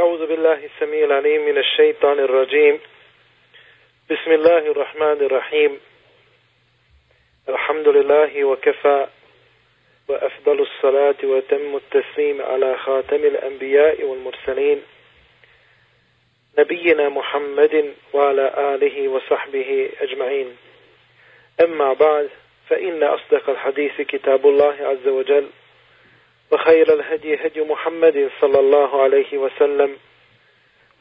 أعوذ بالله السميع العليم من الشيطان الرجيم. بسم الله الرحمن الرحيم. الحمد لله وكفى وأفضل الصلاة وتم التسليم على خاتم الأنبياء والمرسلين. نبينا محمد وعلى آله وصحبه أجمعين. أما بعد فإن أصدق الحديث كتاب الله عز وجل. وخير الهدي هدي محمد صلى الله عليه وسلم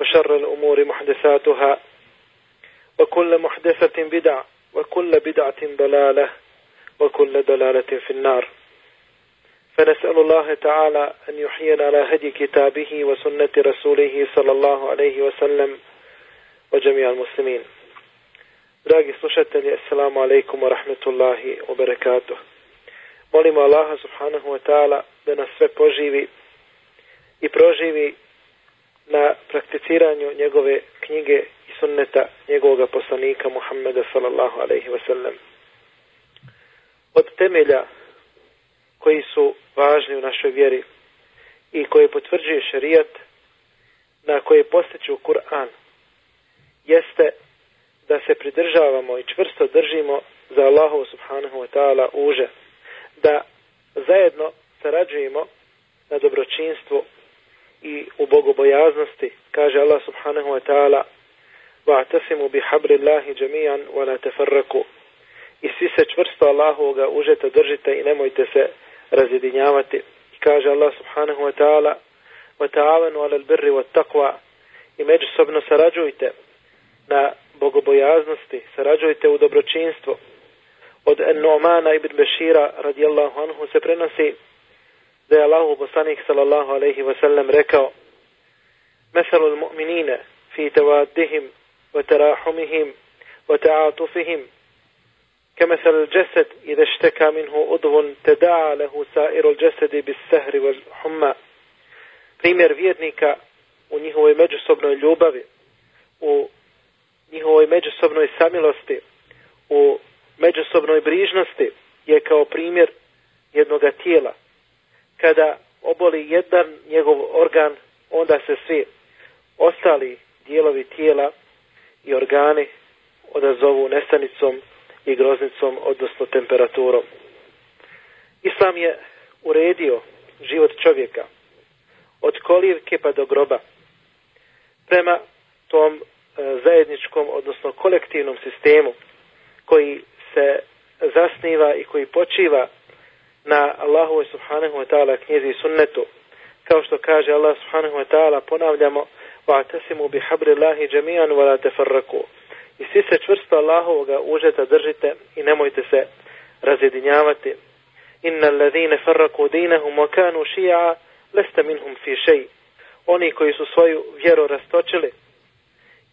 وشر الأمور محدثاتها وكل محدثة بدع وكل بدعة ضلالة وكل ضلالة في النار فنسأل الله تعالى أن يحيينا على هدي كتابه وسنة رسوله صلى الله عليه وسلم وجميع المسلمين Dragi slušatelji, assalamu alaikum wa rahmetullahi wa barakatuh. Molimo Allaha subhanahu wa ta'ala da nas sve poživi i proživi na prakticiranju njegove knjige i sunneta njegovog poslanika Muhammeda sallallahu alaihi wa sallam. Od temelja koji su važni u našoj vjeri i koji potvrđuje šerijat na koje postiču Kur'an jeste da se pridržavamo i čvrsto držimo za Allahu subhanahu wa ta'ala uže, da zajedno sarađujemo na dobročinstvu i u bogobojaznosti, kaže Allah subhanahu wa ta'ala وَاعْتَسِمُوا بِحَبْرِ اللَّهِ جَمِيعًا وَلَا تَفَرَّكُوا I svi se čvrsto Allahovoga užeta držite i nemojte se razjedinjavati. I kaže Allah subhanahu wa ta'ala وَتَعَوَنُوا عَلَى الْبِرِّ وَالتَّقْوَى I međusobno sarađujte na bogobojaznosti, sarađujte u dobročinstvo. Od Nu'mana ibn Bešira radijallahu anhu se prenosi da je Allahu poslanik sallallahu alaihi wa sallam rekao Mesalu l-mu'minine fi tevaddihim wa terahumihim wa ta'atufihim كمثل الجسد إذا اشتكى منه عضو تداعى له سائر الجسد بالسهر والحمى primjer vjernika u njihovoj međusobnoj ljubavi, u njihovoj međusobnoj samilosti, u međusobnoj brižnosti je kao primjer jednog tijela. Kada oboli jedan njegov organ, onda se svi ostali dijelovi tijela i organi odazovu nestanicom i groznicom, odnosno temperaturom. Islam je uredio život čovjeka od kolivke pa do groba prema tom e, zajedničkom, odnosno kolektivnom sistemu koji se zasniva i koji počiva na Allahu subhanahu wa ta'ala knjezi i sunnetu. Kao što kaže Allah subhanahu wa ta'ala, ponavljamo وَاَتَسِمُوا بِحَبْرِ اللَّهِ جَمِيعًا وَلَا تَفَرَّكُوا I svi se čvrsto Allahovoga užeta držite i nemojte se razjedinjavati. Inna alladhina farraqu dinahum wa kanu shi'a lasta minhum fi shay. Oni koji su svoju vjeru rastočili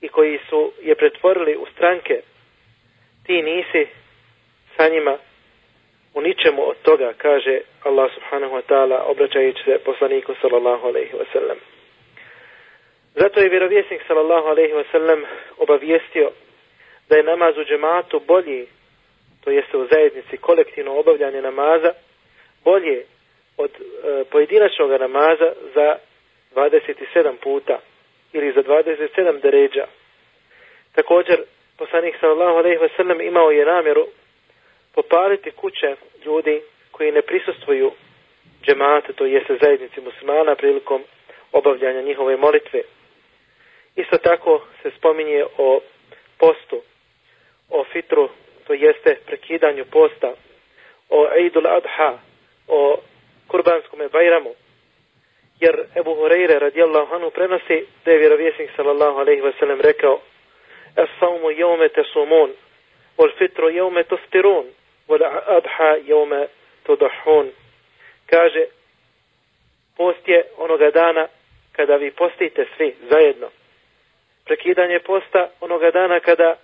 i koji su je pretvorili u stranke, ti nisi sa njima u ničemu od toga, kaže Allah subhanahu wa ta'ala, obraćajući se poslaniku sallallahu alaihi wa sallam. Zato je vjerovjesnik sallallahu alaihi wa sallam obavijestio da je namaz u džematu bolji, to jeste u zajednici kolektivno obavljanje namaza, bolje od e, pojedinačnog namaza za 27 puta ili za 27 deređa. Također, poslanik sallallahu alejhi ve sellem imao je namjeru popariti kuće ljudi koji ne prisustvuju džemate, to jeste zajednici muslimana prilikom obavljanja njihove molitve. Isto tako se spominje o postu, o fitru, to jeste prekidanju posta, o Eidul Adha, o kurbanskom Bajramu, jer Ebu Hureyre radijallahu anhu prenosi da je vjerovjesnik sallallahu alaihi wasallam rekao Es saumu jeume tesumun, ol fitru jeume stirun, Voda adha yawma tudhhun kaže post je onoga dana kada vi postite svi zajedno. Prekidanje posta onoga dana kada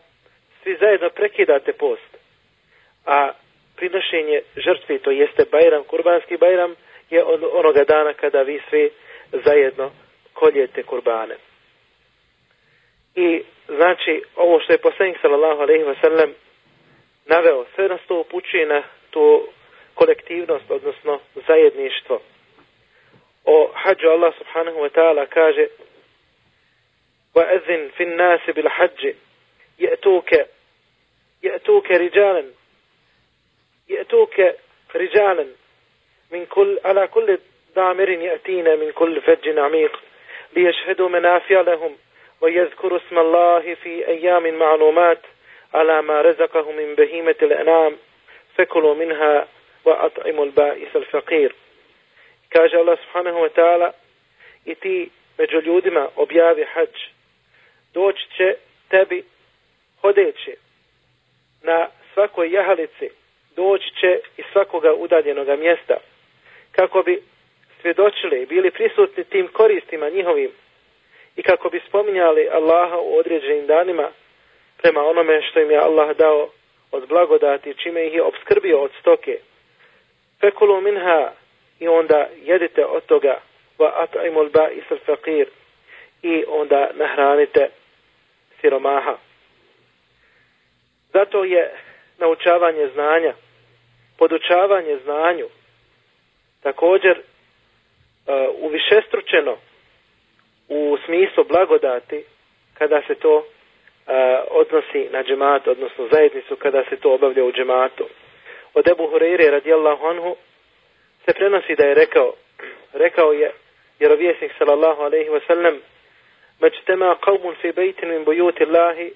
svi zajedno prekidate post. A prinošenje žrtvi to jeste bajram kurbanski bajram je od onoga dana kada vi svi zajedno koljete kurbane. I znači ovo što je poslanik sallallahu alejhi ve sellem naveo, sve nas to upućuje na tu kolektivnost, odnosno zajedništvo. O hađu Allah subhanahu wa ta'ala kaže وأذن في الناس بالحج يأتوك يأتوك رجالا يأتوك رجالا من كل على كل ضامر يأتينا من كل فج عميق ليشهدوا منافع لهم ويذكروا اسم الله في أيام معلومات على ما رزقهم من بهيمة الأنام فكلوا منها وأطعموا البائس الفقير kaže Allah subhanahu wa ta'ala i ti među ljudima objavi hađ doći će tebi hodeće na svakoj jahalici doći će iz svakoga udaljenoga mjesta kako bi svjedočili bili prisutni tim koristima njihovim i kako bi spominjali Allaha u određenim danima prema onome što im je Allah dao od blagodati čime ih je obskrbio od stoke. Fekulu minha i onda jedite od toga va at'imul ba'is al-faqir i onda nahranite siromaha. Zato je naučavanje znanja, podučavanje znanju, također uh, uvišestručeno u smislu blagodati kada se to odnosi na džemat, odnosno zajednicu kada se to obavlja u džematu. Od Ebu Hureyre radijallahu anhu se prenosi da je rekao, rekao je vjerovjesnik sallallahu alaihi wa sallam, مجتمع قوم في بيت من بيوت الله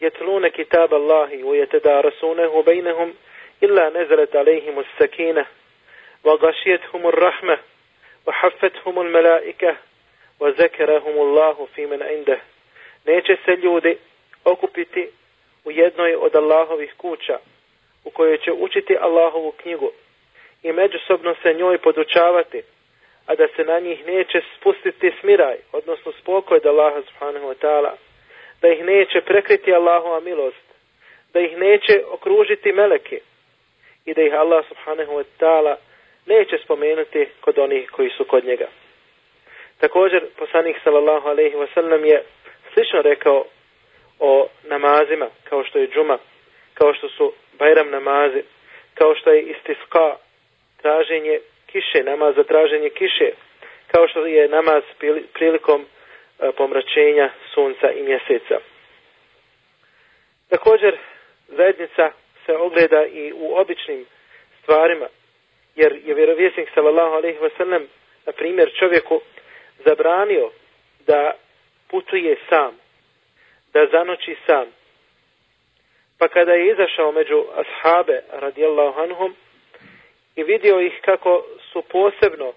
يتلون كتاب الله ويتدارسونه بينهم إلا نزلت عليهم السكينة وغشيتهم الرحمة وحفتهم الملائكة وذكرهم الله في من عنده neće se ljudi okupiti u jednoj od Allahovih kuća u kojoj će učiti Allahovu knjigu i međusobno se njoj podučavati a da se na njih neće spustiti smiraj, odnosno spokoj od Allaha subhanahu wa ta'ala, da ih neće prekriti Allahova milost, da ih neće okružiti meleke i da ih Allah subhanahu wa ta'ala neće spomenuti kod onih koji su kod njega. Također, poslanik sallallahu alaihi wa sallam je slično rekao o namazima, kao što je džuma, kao što su bajram namazi, kao što je istiska, traženje kiše, namaz za traženje kiše, kao što je namaz prilikom e, pomračenja sunca i mjeseca. Također, zajednica se ogleda i u običnim stvarima, jer je vjerovjesnik sallallahu alaihi wasallam, na primjer, čovjeku zabranio da putuje sam, da zanoći sam. Pa kada je izašao među ashabe radijallahu anhum i vidio ih kako su posebno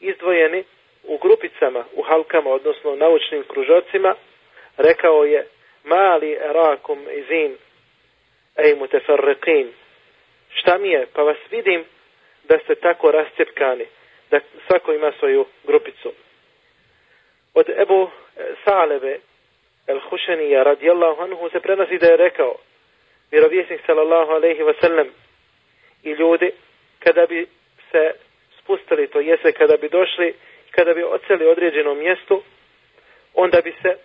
izdvojeni u grupicama, u halkama, odnosno naučnim kružocima, rekao je mali erakum izin ej mutefarriqin šta mi je, pa vas vidim da ste tako rascepkani, da svako ima svoju grupicu. Od Ebu Salebe el Hušenija radijallahu anhu se prenosi da je rekao vjerovjesnik sallallahu alaihi wasallam i ljudi kada bi se spustili, to jese kada bi došli, kada bi oceli određeno mjesto, onda bi se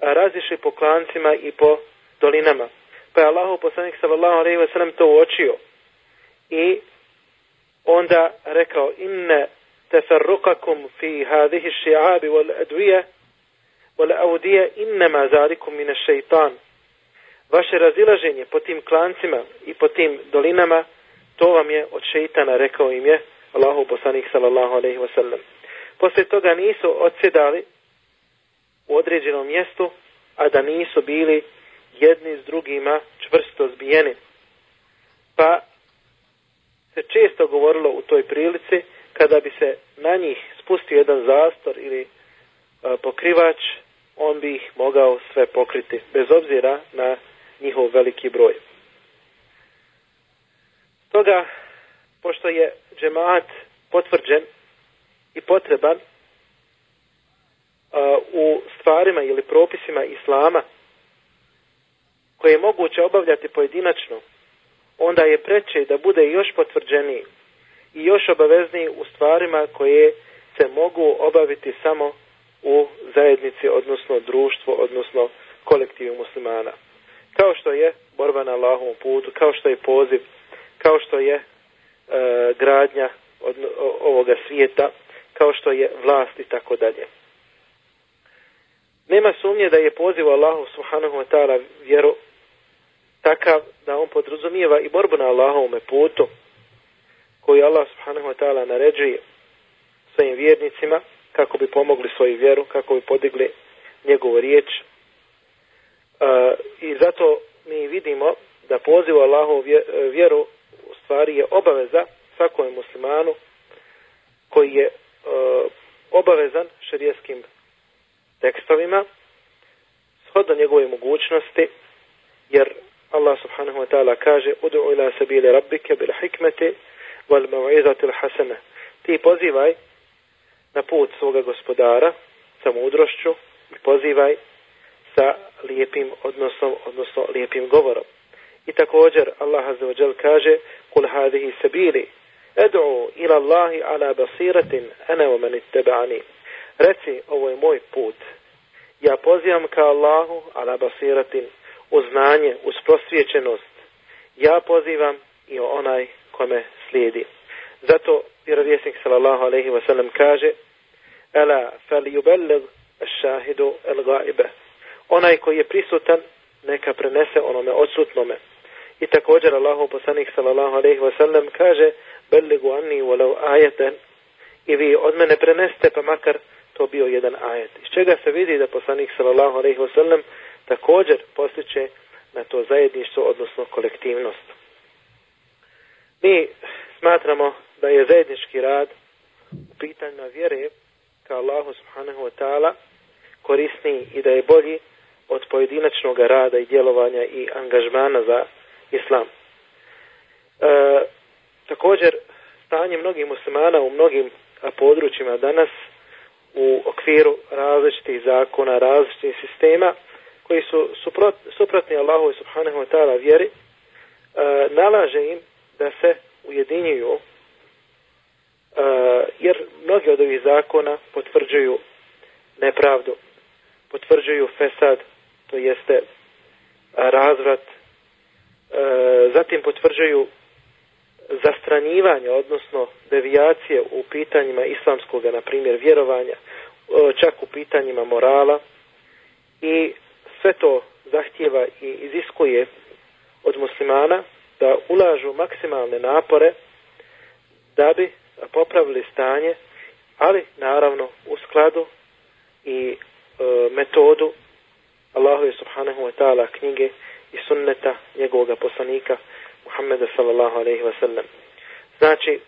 razišli po klancima i po dolinama. Pa je Allahu poslanik sallallahu alaihi wa sallam to uočio i onda rekao inne tefarrukakum fi hadihi ši'abi wal adwiya wal audije innema zalikum mine šeitan. Vaše razilaženje po tim klancima i po tim dolinama to vam je od šeitana rekao im je Allahu poslanik sallallahu alejhi ve sellem. Posle toga nisu odsedali u određenom mjestu, a da nisu bili jedni s drugima čvrsto zbijeni. Pa se često govorilo u toj prilici kada bi se na njih spustio jedan zastor ili pokrivač, on bi ih mogao sve pokriti, bez obzira na njihov veliki broj. Toga, pošto je džemaat potvrđen i potreban u stvarima ili propisima islama koje je moguće obavljati pojedinačno, onda je preče da bude još potvrđeniji i još obavezniji u stvarima koje se mogu obaviti samo u zajednici, odnosno društvo, odnosno kolektivu muslimana. Kao što je borba na Allahovom putu, kao što je poziv, kao što je e, gradnja od, o, ovoga svijeta, kao što je vlast i tako dalje. Nema sumnje da je poziv Allahu subhanahu wa ta'ala vjeru takav da on podrazumijeva i borbu na Allahovome putu koju Allah subhanahu wa ta'ala naređuje svojim vjernicima kako bi pomogli svoju vjeru, kako bi podigli njegovu riječ. E, I zato mi vidimo da poziv Allahu e, vjeru u stvari je obaveza svakom muslimanu koji je e, obavezan šerijskim tekstovima shodno njegove mogućnosti jer Allah subhanahu wa ta'ala kaže udu ila sabile rabbike bil hikmeti wal mau'izatil hasana ti pozivaj na put svoga gospodara sa mudrošću i pozivaj sa lijepim odnosom, odnosno lijepim govorom. I također Allah azza wa jal kaže kul hadihi sabili ed'u ila Allahi ala basiratin ana wa man ittaba'ani. Reci ovo je moj put. Ja pozivam ka Allahu ala basiratin u znanje, uz prosvjećenost. Ja pozivam i onaj kome slijedi. Zato vjerovjesnik sallallahu alaihi wa sallam kaže Ela fel yubellig šahidu el gaibe. Onaj koji je prisutan, neka prenese onome odsutnome. I također Allahu poslanik sallallahu alejhi ve sellem kaže: "Belligu anni walau ayatan." I vi od mene preneste pa makar to bio jedan ajet. Iz čega se vidi da poslanik sallallahu alejhi ve sellem također postiče na to zajedništvo, odnosno kolektivnost. Mi smatramo da je zajednički rad u pitanjima vjere ka Allahu subhanahu wa ta'ala korisniji i da je bolji od pojedinačnog rada i djelovanja i angažmana za islam. E, također, stanje mnogih muslimana u mnogim područjima danas u okviru različitih zakona, različitih sistema koji su suprot, suprotni Allahu subhanahu wa ta'ala vjeri, e, nalaže im da se ujedinjuju E, jer mnogi od ovih zakona potvrđuju nepravdu, potvrđuju fesad, to jeste razvrat, e, zatim potvrđuju zastranjivanje, odnosno devijacije u pitanjima islamskog, na primjer, vjerovanja, e, čak u pitanjima morala. I sve to zahtjeva i iziskuje od muslimana da ulažu maksimalne napore da bi popravili stanje, ali naravno u skladu i e, metodu Allahu subhanahu wa ta'ala knjige i sunneta njegovog poslanika Muhammeda sallallahu alaihi wa sallam. Znači,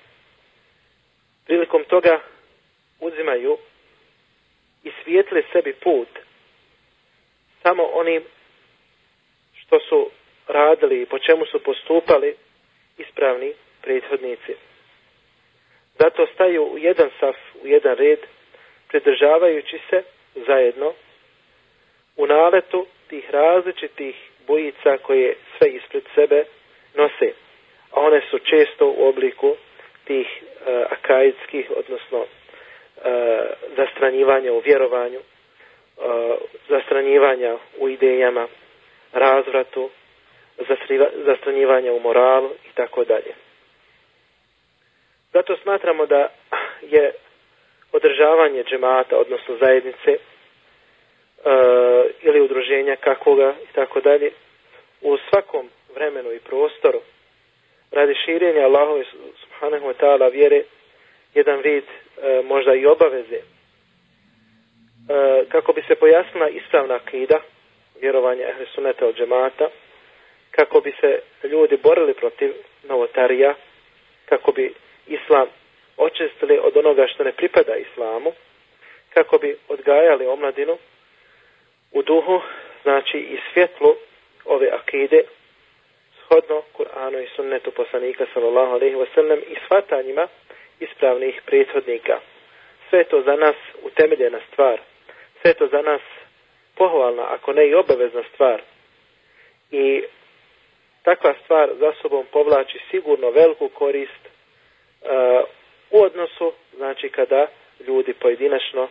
prilikom toga uzimaju i svijetli sebi put samo onim što su radili i po čemu su postupali ispravni prethodnici. Zato staju u jedan saf, u jedan red, pridržavajući se zajedno u naletu tih različitih bojica koje sve ispred sebe nose. A one su često u obliku tih e, akaidskih, odnosno e, zastranjivanja u vjerovanju, e, zastranjivanja u idejama, razvratu, zastranjivanja u moralu i tako dalje. Zato smatramo da je održavanje džemata, odnosno zajednice e, ili udruženja kakvoga i tako dalje, u svakom vremenu i prostoru radi širenja Allahove subhanahu wa ta'ala vjere jedan vid e, možda i obaveze. E, kako bi se pojasnila ispravna akida vjerovanja ehli suneta od džemata kako bi se ljudi borili protiv novotarija kako bi islam očistili od onoga što ne pripada islamu, kako bi odgajali omladinu u duhu, znači i svjetlu ove akide, shodno Kur'anu i sunnetu poslanika sallallahu alaihi wasallam i shvatanjima ispravnih prethodnika. Sve to za nas utemeljena stvar. Sve to za nas pohvalna, ako ne i obavezna stvar. I takva stvar za sobom povlači sigurno veliku korist E, u odnosu, znači kada ljudi pojedinačno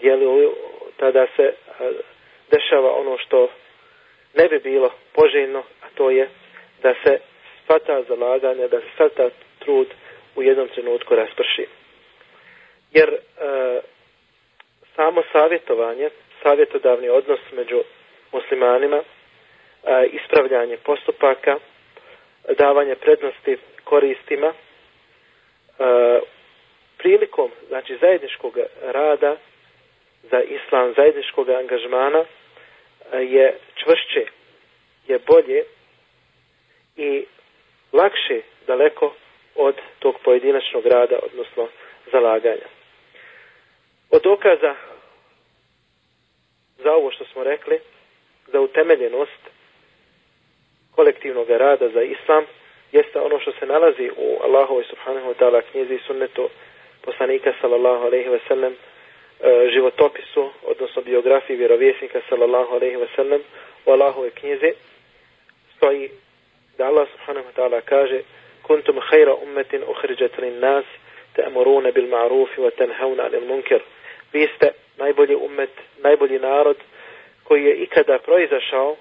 djeluju, tada se e, dešava ono što ne bi bilo poželjno, a to je da se svata zalaganja, da se svata trud u jednom trenutku rasprši. Jer e, samo savjetovanje, savjetodavni odnos među muslimanima, e, ispravljanje postupaka, davanje prednosti koristima, E, prilikom znači zajedničkog rada za islam zajedničkog angažmana e, je čvršće, je bolje i lakše daleko od tog pojedinačnog rada, odnosno zalaganja. Od dokaza za ovo što smo rekli, za utemeljenost kolektivnog rada za islam, jeste ono što se nalazi u Allahovoj subhanahu wa ta'ala knjizi i sunnetu poslanika sallallahu alaihi ve sellem e, životopisu, odnosno biografiji vjerovjesnika sallallahu alaihi ve sellem u Allahove knjizi. Stoji da Allah subhanahu wa ta'ala kaže kuntum khayra ummetin ukhrijat lin nas ta'muruna bil ma'ruf wa tanhauna 'anil munkar. Vi ste najbolji ummet najbolji narod koji je ikada proizašao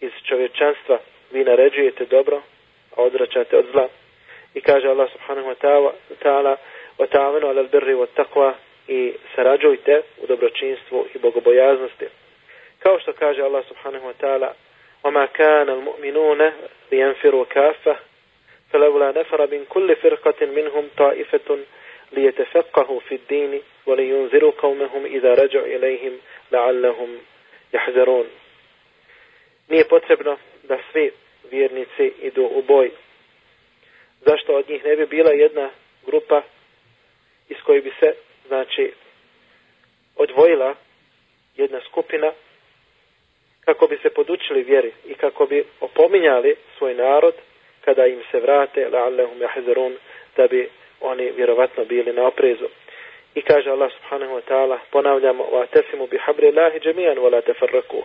iz čovječanstva. Vi naređujete dobro a odvraćate od zla i kaže Allah subhanahu wa ta'ala wa ta'avenu ala birri wa taqwa i sarađujte u dobročinstvu i bogobojaznosti kao što kaže Allah subhanahu wa ta'ala وما كان المؤمنون لينفروا كافة فلولا نفر من كل فرقة منهم طائفة ليتفقهوا في الدين ولينذروا قومهم إذا رجعوا إليهم لعلهم يحذرون nije potrebno da svi vjernici idu u boj. Zašto od njih ne bi bila jedna grupa iz koje bi se, znači, odvojila jedna skupina kako bi se podučili vjeri i kako bi opominjali svoj narod kada im se vrate la'allahum yahzarun da bi oni vjerovatno bili na oprezu. I kaže Allah subhanahu wa ta'ala, ponavljamo, wa tasimu bi habri jami'an wa la tefarraku.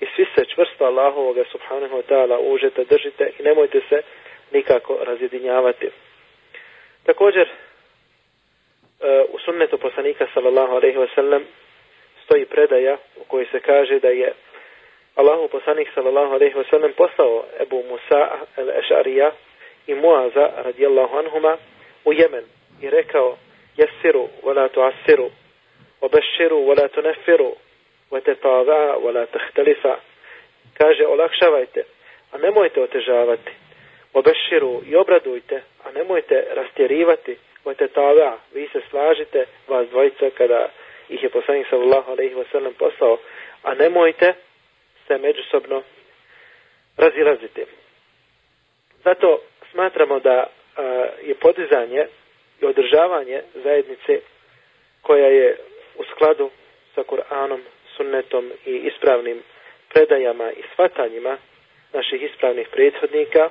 I svi se čvrsto Allahovoga subhanahu wa ta'ala užete, držite i nemojte se nikako razjedinjavati. Također, e, u sunnetu poslanika sallallahu alaihi wa sallam stoji predaja u kojoj se kaže da je Allahu poslanik sallallahu alaihi wa sallam poslao Ebu Musa al-Ešarija i Muaza radijallahu anhuma u Jemen i rekao jesiru wala tuasiru obeširu, wala tunefiru وتتابع ولا تختلف kaže olakšavajte a nemojte otežavati obešširu i obradujte a nemojte rastjerivati وتتابع vi se slažite vas dvojica kada ih je poslanik sallallahu alejhi ve sellem poslao a nemojte se međusobno razilaziti zato smatramo da je podizanje i održavanje zajednice koja je u skladu sa Kur'anom, sunnetom i ispravnim predajama i svatanjima naših ispravnih prethodnika e,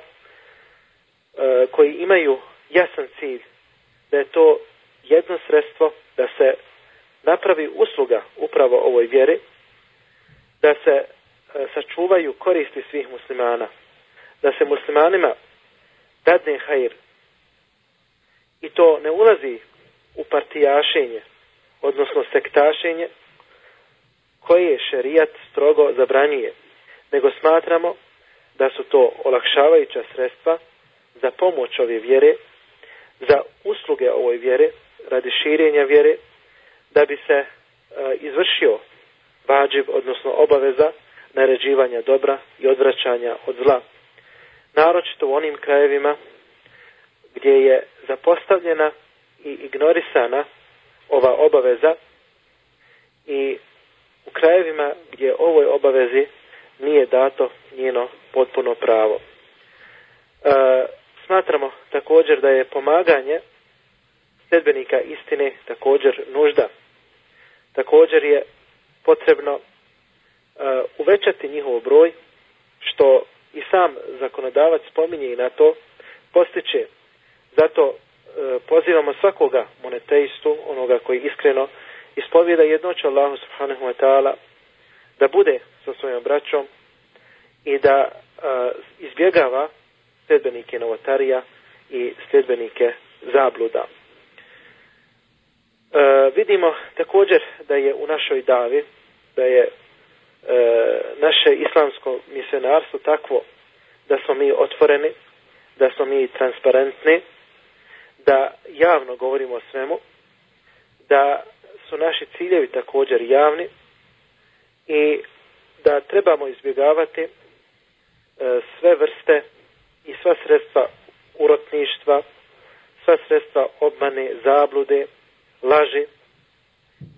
koji imaju jasan cilj da je to jedno sredstvo da se napravi usluga upravo ovoj vjeri, da se e, sačuvaju koristi svih muslimana, da se muslimanima dadne hajr. I to ne ulazi u partijašenje, odnosno sektašenje, koje je šerijat strogo zabranjuje, nego smatramo da su to olakšavajuća sredstva za pomoć ove vjere, za usluge ovoj vjere, radi širenja vjere, da bi se e, izvršio vađiv, odnosno obaveza naređivanja dobra i odvraćanja od zla. Naročito u onim krajevima gdje je zapostavljena i ignorisana ova obaveza i u krajevima gdje ovoj obavezi nije dato njeno potpuno pravo. E, smatramo također da je pomaganje sledbenika istine također nužda. Također je potrebno e, uvećati njihov broj, što i sam zakonodavac spominje i na to, postiče Zato e, pozivamo svakoga moneteistu, onoga koji iskreno ispovijeda jednoću Allahu subhanahu wa ta'ala da bude sa svojom braćom i da e, izbjegava sljedbenike novotarija i sljedbenike zabluda. E, vidimo također da je u našoj davi, da je e, naše islamsko misionarstvo takvo da smo mi otvoreni, da smo mi transparentni, da javno govorimo o svemu, da su naši ciljevi također javni i da trebamo izbjegavati e, sve vrste i sva sredstva urotništva, sva sredstva obmane, zablude, laži,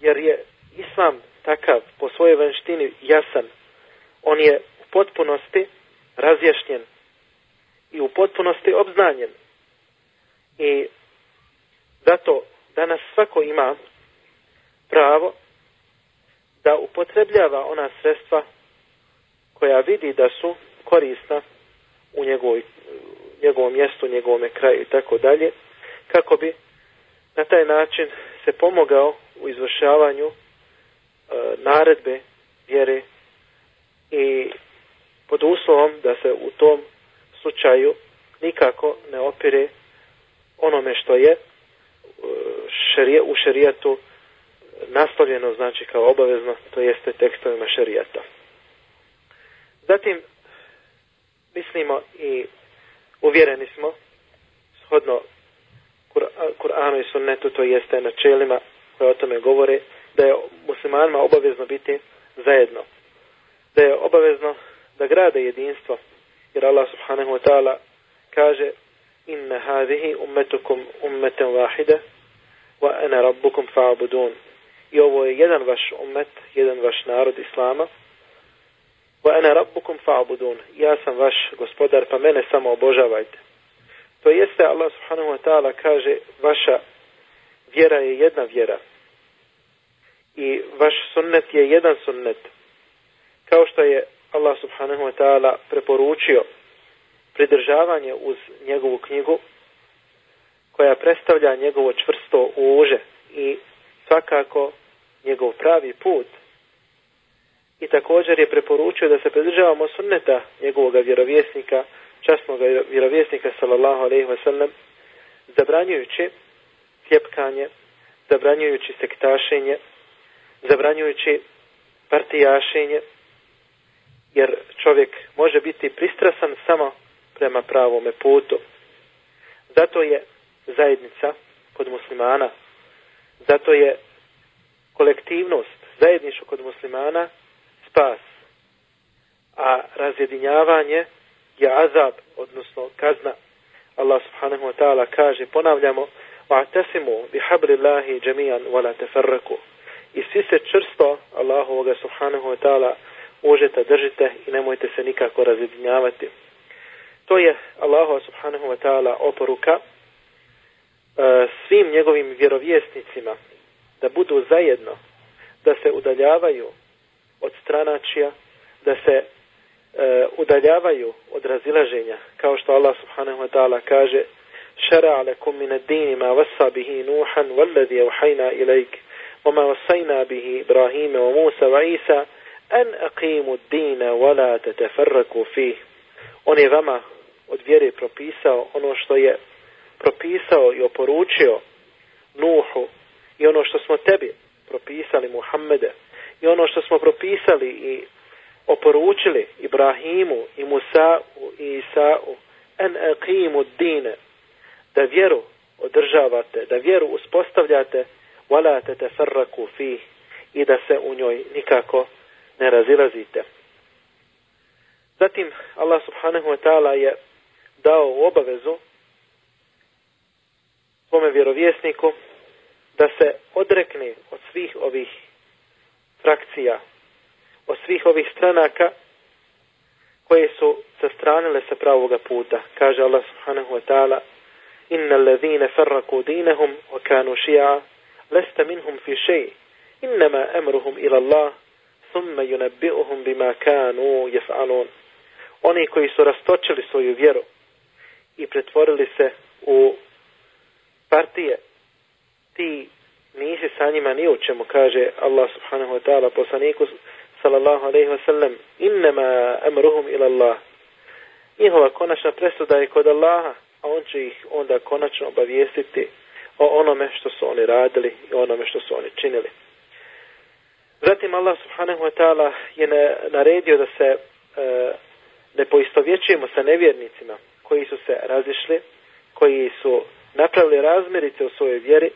jer je islam takav po svojoj vanštini jasan. On je u potpunosti razjašnjen i u potpunosti obznanjen. I zato danas svako ima pravo da upotrebljava ona sredstva koja vidi da su korisna u njegovoj, njegovom mjestu, njegovom kraju i tako dalje, kako bi na taj način se pomogao u izvršavanju e, naredbe vjere i pod uslovom da se u tom slučaju nikako ne opire onome što je e, šerije, u šerijatu nastavljeno znači kao obavezno, to jeste tekstovima šerijata. Zatim, mislimo i uvjereni smo, shodno Kur'anu i sunnetu, to jeste načelima koje o tome govore, da je muslimanima obavezno biti zajedno. Da je obavezno da grade jedinstvo, jer Allah subhanahu wa ta'ala kaže inna hadihi ummetukum ummeten vahide wa ana rabbukum fa'budun i ovo je jedan vaš ummet, jedan vaš narod Islama. Wa ana rabbukum fa'budun. Ja sam vaš gospodar, pa mene samo obožavajte. To jeste Allah subhanahu wa ta'ala kaže vaša vjera je jedna vjera. I vaš sunnet je jedan sunnet. Kao što je Allah subhanahu wa ta'ala preporučio pridržavanje uz njegovu knjigu koja predstavlja njegovo čvrsto uže i svakako njegov pravi put i također je preporučio da se pridržavamo sunneta njegovog vjerovjesnika, časnog vjerovjesnika sallallahu alejhi ve sellem, zabranjujući tjepkanje, zabranjujući sektašenje, zabranjujući partijašenje, jer čovjek može biti pristrasan samo prema pravome putu. Zato je zajednica kod muslimana Zato je kolektivnost, zajedništvo kod muslimana spas. A razjedinjavanje je azab, odnosno kazna. Allah subhanahu wa ta'ala kaže, ponavljamo, وَعْتَسِمُوا بِحَبْرِ اللَّهِ جَمِيعًا وَلَا تَفَرَّكُوا I svi se črsto Allahovoga subhanahu wa ta'ala užeta držite i nemojte se nikako razjedinjavati. To je Allahu subhanahu wa ta'ala oporuka E, svim njegovim vjerovjesnicima da budu zajedno, da se udaljavaju od stranačija, da se e, udaljavaju od razilaženja, kao što Allah subhanahu wa ta'ala kaže šara alekum min dini ma vasa bihi nuhan valladhi evhajna ilajk وما وصينا به إبراهيم وموسى وعيسى أن أقيموا الدين ولا تتفرقوا فيه On je vama od vjere propisao ono što je propisao i oporučio Nuhu i ono što smo tebi propisali Muhammede i ono što smo propisali i oporučili Ibrahimu i Musa i Isa'u en aqimu dine da vjeru održavate, da vjeru uspostavljate wala te tefarraku fi i da se u njoj nikako ne razilazite. Zatim Allah subhanahu wa ta'ala je dao obavezu svome vjerovjesniku da se odrekne od svih ovih frakcija, od svih ovih stranaka koje su sastranile sa pravoga puta. Kaže Allah subhanahu wa ta'ala Inna allazine farraku dinahum wa kanu šija lesta minhum fi šeji innama emruhum ila Allah thumma yunabbi'uhum bima kanu yaf'alun Oni koji su rastočili svoju vjeru i pretvorili se u partije, ti nisi sa njima ni u čemu, kaže Allah subhanahu wa ta'ala poslaniku sallallahu alaihi wa sallam, innama amruhum ila Allah. Njihova konačna presuda je kod Allaha, a on će ih onda konačno obavijestiti o onome što su oni radili i onome što su oni činili. Zatim Allah subhanahu wa ta'ala je naredio da se e, ne poistovjećujemo sa nevjernicima koji su se razišli, koji su napravili razmirice u svojoj vjeri,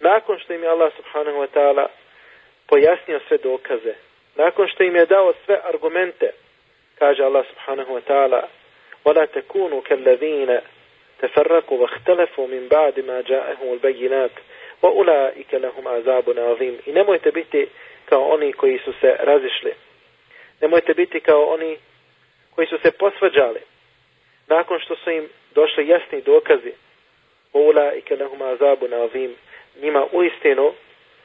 nakon što im je Allah subhanahu wa ta'ala pojasnio sve dokaze, nakon što im je dao sve argumente, kaže Allah subhanahu wa ta'ala, وَلَا تَكُونُوا كَالَّذِينَ تَفَرَّقُوا وَاخْتَلَفُوا مِنْ بَعْدِ مَا جَاءَهُمُ الْبَيِّنَاتِ وَأُولَٰئِكَ لَهُمْ عَذَابٌ عَظِيمٌ I nemojte biti kao oni koji su se razišli. Nemojte biti kao oni koji su se posvađali nakon što su im došli jasni dokazi Ula i kelehuma azabu na ovim njima u istinu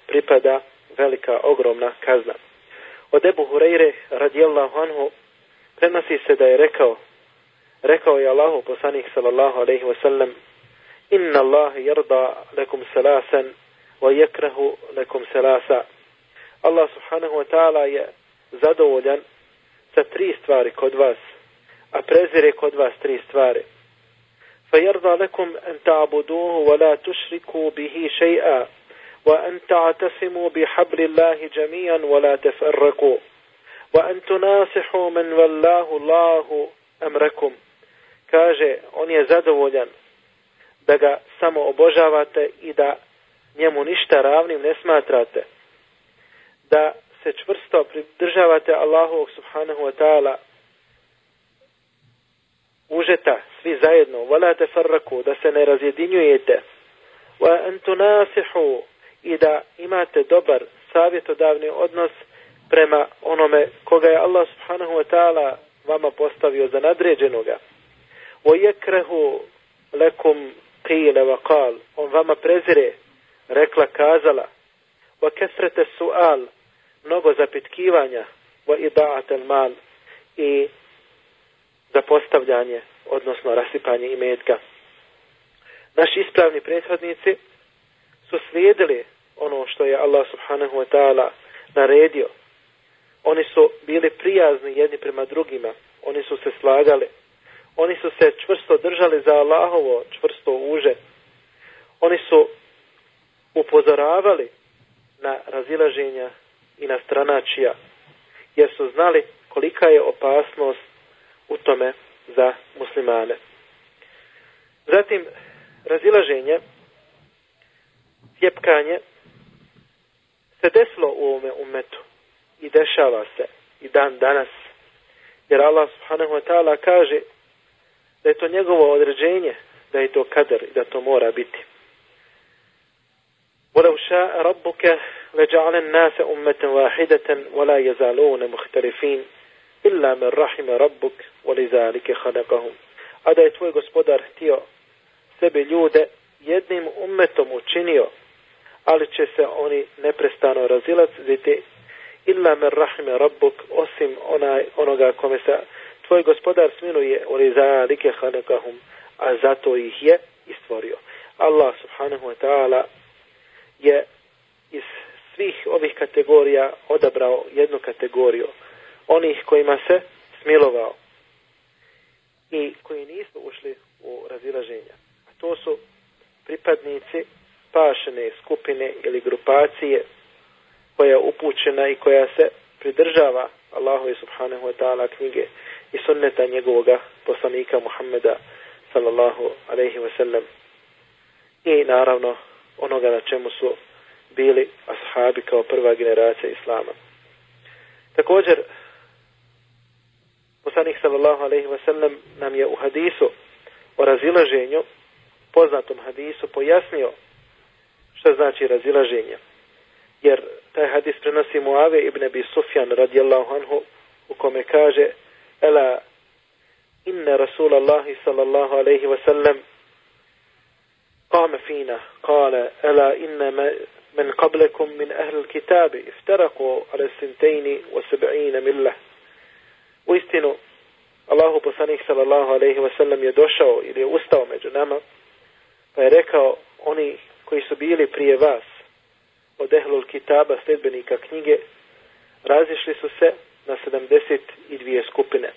pripada velika ogromna kazna. Od Ebu Hureyre radijallahu anhu prenosi se da je rekao rekao je Allahu poslanik sallallahu alejhi ve sellem inna Allah yarda lakum salasan wa yakrahu lakum salasa. Allah subhanahu wa ta'ala je zadovoljan sa tri stvari kod vas a prezire kod vas tri stvari. فيرضى لكم أن تعبدوه ولا تشركوا به شيئا وأن تعتصموا بحبل الله جميعا ولا تفرقوا وأن تناصحوا من والله الله أمركم kaže on je zadovoljan da ga samo obožavate i da njemu ništa ravnim ne smatrate da se čvrsto pridržavate Allahu subhanahu wa ta'ala užeta svi zajedno wala tafarraku da se ne razjedinjujete. Wa antunasihu i da imate dobar savjetodavni odnos prema onome koga je Allah subhanahu wa ta'ala vama postavio za nadređenoga. Wa yakrahu lakum qila wa qal on vama prezire rekla kazala. Wa kasrata sual mnogo zapitkivanja. Wa ida'at al mal i zapostavljanje, odnosno rasipanje imetka. Naši ispravni prethodnici su slijedili ono što je Allah subhanahu wa ta'ala naredio. Oni su bili prijazni jedni prema drugima. Oni su se slagali. Oni su se čvrsto držali za Allahovo čvrsto uže. Oni su upozoravali na razilaženja i na stranačija, jer su znali kolika je opasnost u tome za muslimane. Zatim, razilaženje, tjepkanje, se desilo u ovome umetu i dešava se i dan danas. Jer Allah subhanahu wa ta'ala kaže da je to njegovo određenje, da je to kader i da to mora biti. ولو شاء ربك لجعل الناس أمة واحدة ولا يزالون مختلفين إلا من رحم ربك ولذلك خلقهم a da je tvoj gospodar htio sebe ljude jednim umetom učinio, ali će se oni neprestano razilaziti illa men rahime rabbuk osim onaj, onoga kome se tvoj gospodar smiluje oli zalike halekahum, a zato ih je istvorio. Allah subhanahu wa ta'ala je iz svih ovih kategorija odabrao jednu kategoriju, onih kojima se smilovao i koji nisu ušli u razilaženja. A to su pripadnici spašene skupine ili grupacije koja je upućena i koja se pridržava Allahu subhanahu wa ta'ala knjige i sunneta njegovoga poslanika Muhammeda sallallahu alaihi wa sallam i naravno onoga na čemu su bili ashabi kao prva generacija Islama. Također, poslanik sallallahu alaihi wa sallam nam je u hadisu o razilaženju, poznatom hadisu, pojasnio šta znači razilaženje. Jer taj hadis prenosi Muave ibn Abi Sufjan radijallahu anhu u kome kaže Ela inna Rasulallahi sallallahu alaihi wa sallam قام فينا قال ألا إن من قبلكم من أهل الكتاب افترقوا على السنتين وسبعين ملة U istinu, Allahu poslanik sallallahu alaihi wa sallam je došao ili je ustao među nama, pa je rekao oni koji su bili prije vas od ehlul kitaba, sledbenika knjige, razišli su se na 72 skupine.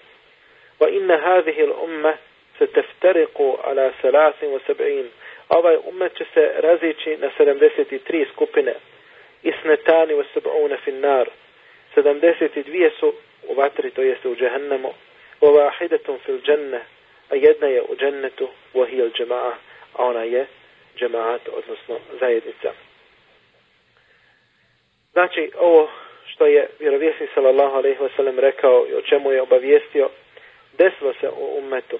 Va inna hadihi l'umma se teftariku ala salasim wa sab'in. Ovaj umet će se razići na 73 skupine. Isnetani wa sab'una finnar. 72 su u vatri, to jeste u džehennemu. Wa wahidatun fil dženne, a jedna je u džennetu, wa hiya al-jama'a, a ona je džemaat, odnosno zajednica. Znači, ovo što je vjerovjesnik sallallahu alaihi wasallam rekao i o čemu je obavijestio, desilo se u ummetu.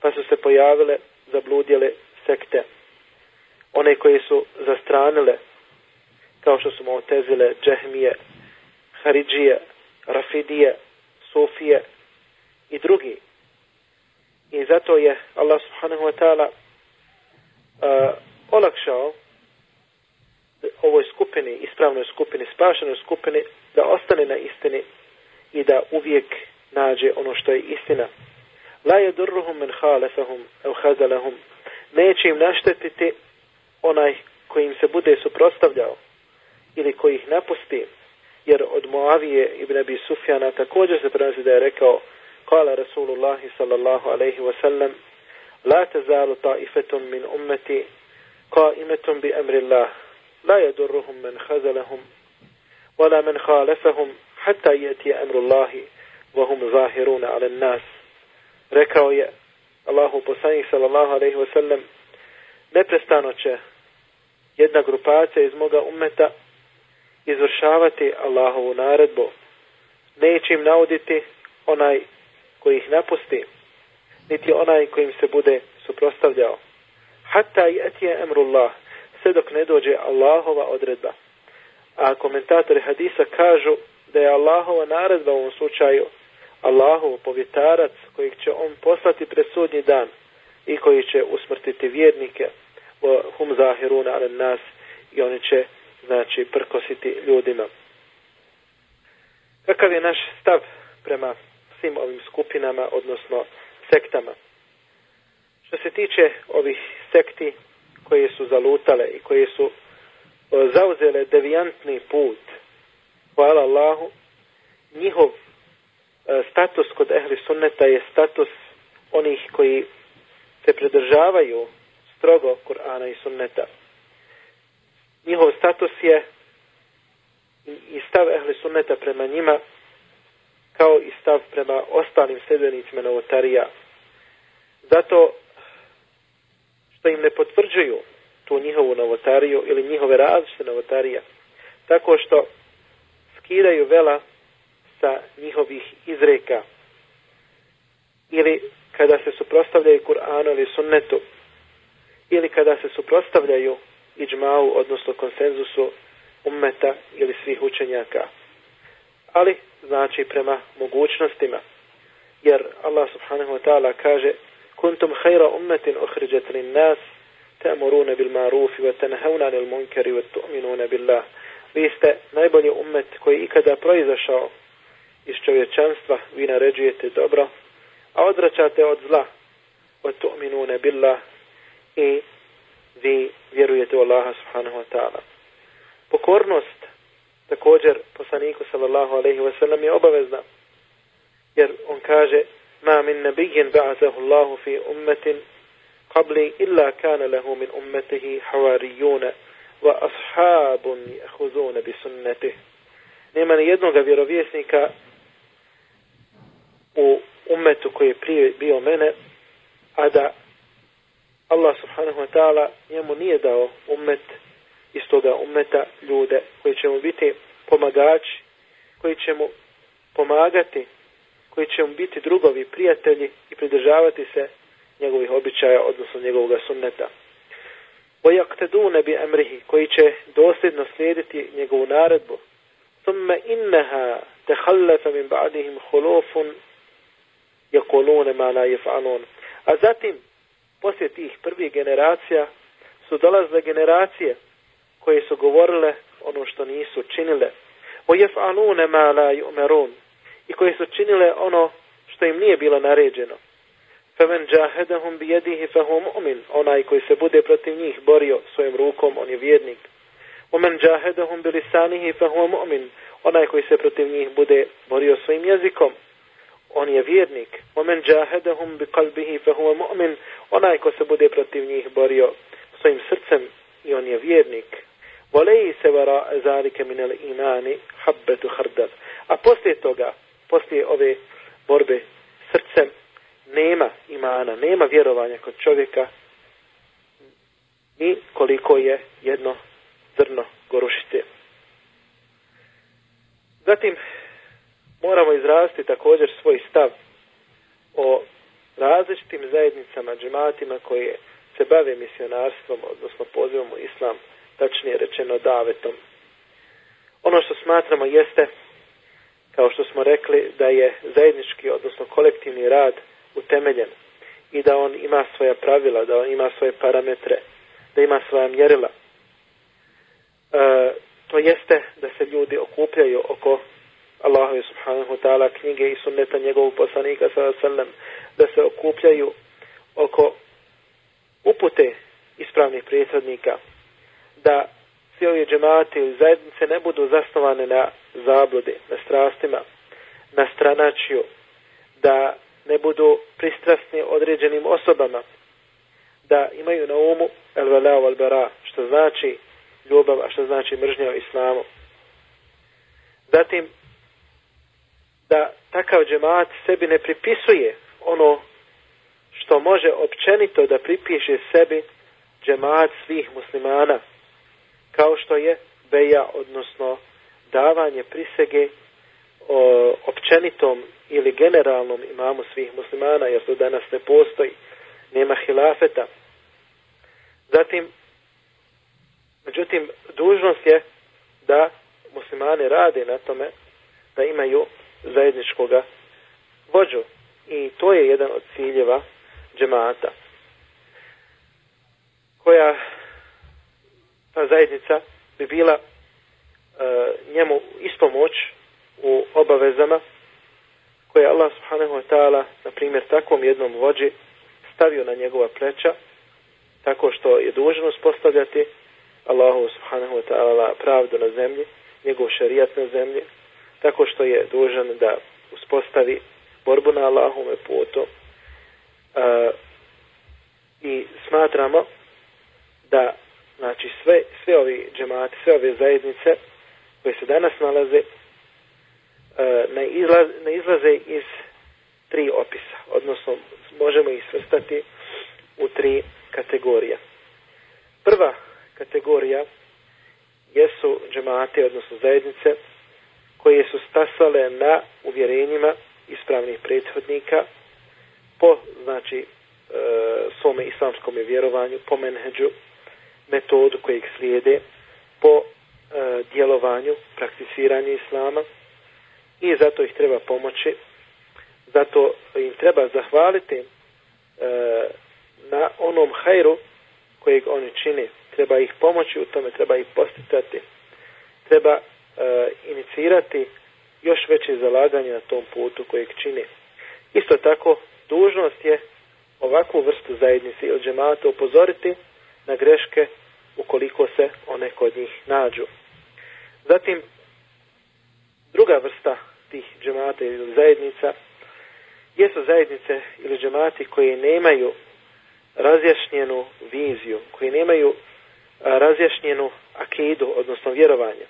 Pa su se pojavile, zabludjele sekte. One koje su zastranile, kao što su mu otezile džehmije, haridžije, rafidije, sufije i drugi. I zato je Allah subhanahu wa ta'ala uh, olakšao ovoj skupini, ispravnoj skupini, spašenoj skupini, da ostane na istini i da uvijek nađe ono što je istina. La yadurruhum min khalafahum au khazalahum. Neće im naštetiti onaj koji im se bude suprotstavljao ili koji ih napusti, jer od Moavije ibn Abi Sufjana također se prenosi da je rekao Kala Rasulullah sallallahu alaihi wa sallam La tezalu taifetum min ummeti qaimetum bi amri Allah لا يضرهم من خذلهم ولا من خالفهم حتى يأتي أمر الله وهم ظاهرون على الناس rekao je Allahu poslanik sallallahu alejhi ve sellem neprestano će jedna grupacija iz moga ummeta izvršavati Allahovu naredbu. Neće im nauditi onaj koji ih napusti niti onaj kojim se bude suprostavljao. Hatta i etije emrullah sve dok ne dođe Allahova odredba. A komentatori hadisa kažu da je Allahova naredba u ovom slučaju Allahov povjetarac kojeg će on poslati pred sudnji dan i koji će usmrtiti vjernike. Hum zahiruna ale nas i oni će znači prkositi ljudima. Kakav je naš stav prema svim ovim skupinama, odnosno sektama? Što se tiče ovih sekti, koje su zalutale i koje su e, zauzele devijantni put. Hvala Allahu. Njihov e, status kod ehli sunneta je status onih koji se pridržavaju strogo Kur'ana i sunneta. Njihov status je i stav ehli sunneta prema njima kao i stav prema ostalim sljedbenicima novotarija. Zato što im ne potvrđuju tu njihovu novotariju ili njihove različite novotarije, tako što skidaju vela sa njihovih izreka ili kada se suprostavljaju Kur'anu ili sunnetu ili kada se suprostavljaju iđmau, odnosno konsenzusu ummeta ili svih učenjaka. Ali, znači, prema mogućnostima. Jer Allah subhanahu wa ta'ala kaže Kuntum hajra ummetin ohriđet lin nas, ta'muruna bil marufi, wa tenhevna lil munkeri, wa tu'minuna billah. Vi ste najbolji ummet koji ikada proizašao iz čovječanstva, vi naređujete dobro, a odračate od zla, wa tu'minuna billah, i vi vjerujete u Allaha subhanahu wa ta'ala. Pokornost također poslaniku sallallahu alaihi wa sallam je obavezna. Jer on kaže ma min nabijin ba'azahu Allahu fi ummetin qabli illa kana lahu min ummetihi havarijuna wa ashabun jahuzuna bi sunnetih. Nema ni jednog vjerovjesnika u umetu koji je prije bio mene, a da Allah subhanahu wa ta'ala njemu nije dao umet iz toga umeta ljude koji će mu biti pomagači, koji će mu pomagati koji će mu biti drugovi, prijatelji i pridržavati se njegovih običaja, odnosno njegovog sunneta. وَيَقْتَدُونَ بِأَمْرِهِ koji će dosljedno slijediti njegovu naredbu. ثُمَّ إِنَّهَا تَخَلَّفَ مِنْ بَعْدِهِمْ خُلُوفٌ يَقُولُونَ مَا لَا يَفْعَلُونَ A zatim, poslije tih prvih generacija, su dolazile generacije koje su govorile ono što nisu činile. وَيَفْعَلُونَ مَا لَا يُؤْمَرُونَ i koje su činile ono što im nije bilo naređeno. Femen džahedahum bi jedihi fahu mu'min, onaj koji se bude protiv njih borio svojim rukom, on je vjernik. Omen džahedahum bi lisanihi fahu mu'min, onaj koji se protiv njih bude borio svojim jezikom, on je vjernik. Omen džahedahum bi kalbihi fahu mu'min, onaj ko se bude protiv njih borio svojim srcem i on je vjernik. Volej se vara zalike minel imani habbetu hrdal. A poslije toga, poslije ove borbe srcem nema imana, nema vjerovanja kod čovjeka ni koliko je jedno zrno gorušite. Zatim, moramo izrasti također svoj stav o različitim zajednicama, džematima koje se bave misionarstvom, odnosno pozivom u islam, tačnije rečeno davetom. Ono što smatramo jeste, kao što smo rekli, da je zajednički, odnosno kolektivni rad utemeljen i da on ima svoja pravila, da on ima svoje parametre, da ima svoja mjerila. E, to jeste da se ljudi okupljaju oko Allahove subhanahu ta'ala knjige i sunneta njegovog poslanika sallam, da se okupljaju oko upute ispravnih prijesadnika, da svi ovi džemati ili zajednice ne budu zasnovane na zablude, na strastima, na stranačiju, da ne budu pristrasni određenim osobama, da imaju na umu el velao al bara, što znači ljubav, a što znači mržnja o islamu. Zatim, da takav džemat sebi ne pripisuje ono što može općenito da pripiše sebi džemat svih muslimana, kao što je beja, odnosno davanje prisege o općenitom ili generalnom imamu svih muslimana, jer to danas ne postoji, nema hilafeta. Zatim, međutim, dužnost je da muslimani rade na tome da imaju zajedničkoga vođu. I to je jedan od ciljeva džemata. Koja ta zajednica bi bila e, njemu ispomoć u obavezama koje Allah subhanahu wa ta'ala na primjer takvom jednom vođi stavio na njegova pleća tako što je dužno uspostavljati Allahu subhanahu wa ta'ala pravdu na zemlji, njegov šarijat na zemlji, tako što je dužan da uspostavi borbu na Allahome putu. e, I smatramo da znači sve, sve ovi džemati, sve ove zajednice koje se danas nalaze e, ne, izlaz, ne izlaze iz tri opisa, odnosno možemo ih svrstati u tri kategorije. Prva kategorija jesu džemate, odnosno zajednice, koje su stasale na uvjerenjima ispravnih prethodnika po, znači, e, svome islamskom vjerovanju, po menheđu, metodu kojeg slijede, po e, djelovanju, prakticiranju islama i zato ih treba pomoći, zato im treba zahvaliti e, na onom hajru kojeg oni čine. treba ih pomoći u tome, treba ih posticati, treba E, inicirati još veće zalaganje na tom putu kojeg čini. Isto tako, dužnost je ovakvu vrstu zajednice ili džemata upozoriti na greške ukoliko se one kod njih nađu. Zatim, druga vrsta tih džemata ili zajednica jesu zajednice ili džemati koji nemaju razjašnjenu viziju, koji nemaju razjašnjenu akidu, odnosno vjerovanje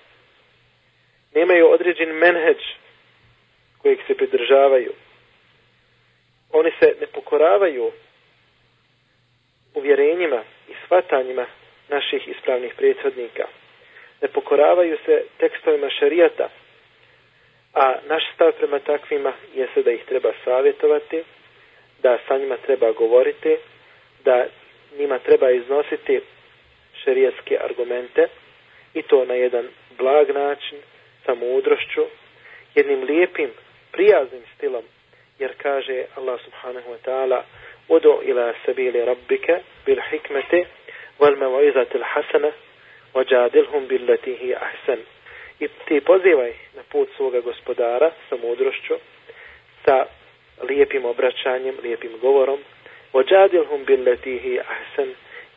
nemaju određen menheđ kojeg se pridržavaju. Oni se ne pokoravaju uvjerenjima i shvatanjima naših ispravnih prethodnika. Ne pokoravaju se tekstovima šarijata, a naš stav prema takvima jeste da ih treba savjetovati, da sa njima treba govoriti, da njima treba iznositi šarijatske argumente i to na jedan blag način, sa mudrošću, jednim lijepim, prijaznim stilom, jer kaže Allah subhanahu wa ta'ala Udu ila sabili rabbike bil hikmete wal mevoizatil hasana وجادلهم بالتي هي ahsan i ti pozivaj na put svoga gospodara sa mudrošću sa lijepim obraćanjem lijepim govorom وجادلهم بالتي هي ahsan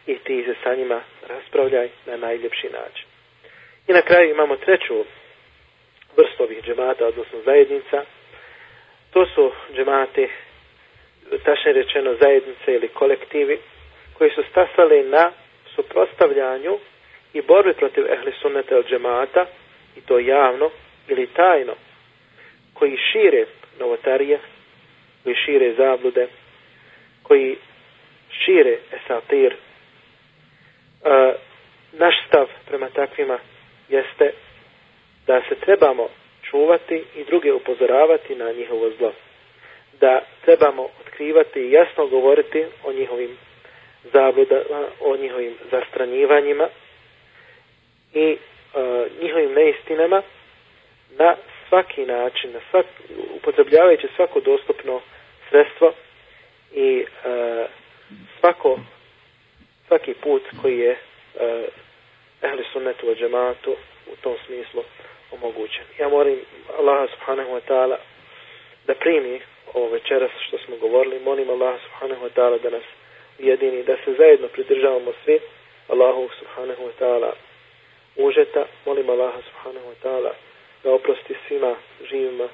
i ti se sa njima raspravljaj na najljepši način i na kraju imamo treću vrst ovih džemata, odnosno zajednica. To su džemate, tašnje rečeno zajednice ili kolektivi, koji su stasali na suprostavljanju i borbi protiv ehli sunnete od džemata, i to javno ili tajno, koji šire novotarije, koji šire zablude, koji šire esatir. E, naš stav prema takvima jeste da se trebamo čuvati i druge upozoravati na njihovo zlo. Da trebamo otkrivati i jasno govoriti o njihovim zabludama, o njihovim zastranjivanjima i e, njihovim neistinama na svaki način, na svak, upotrebljavajući svako dostupno sredstvo i e, svako svaki put koji je e, ehli sunnetu o džematu u tom smislu omogućen. Ja molim Allaha subhanahu wa ta'ala da primi ovo večeras što smo govorili. Molim Allaha subhanahu wa ta'ala da nas ujedini, da se zajedno pridržavamo svi Allahu subhanahu wa ta'ala užeta. Molim Allaha subhanahu wa ta'ala da oprosti svima živima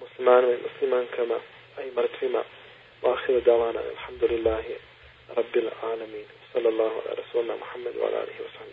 muslimanima i muslimankama, a i mrtvima. Wa davana, alhamdulillahi, rabbil alamin. Sallallahu ala rasulna Muhammed wa ala alihi wa sahbihi.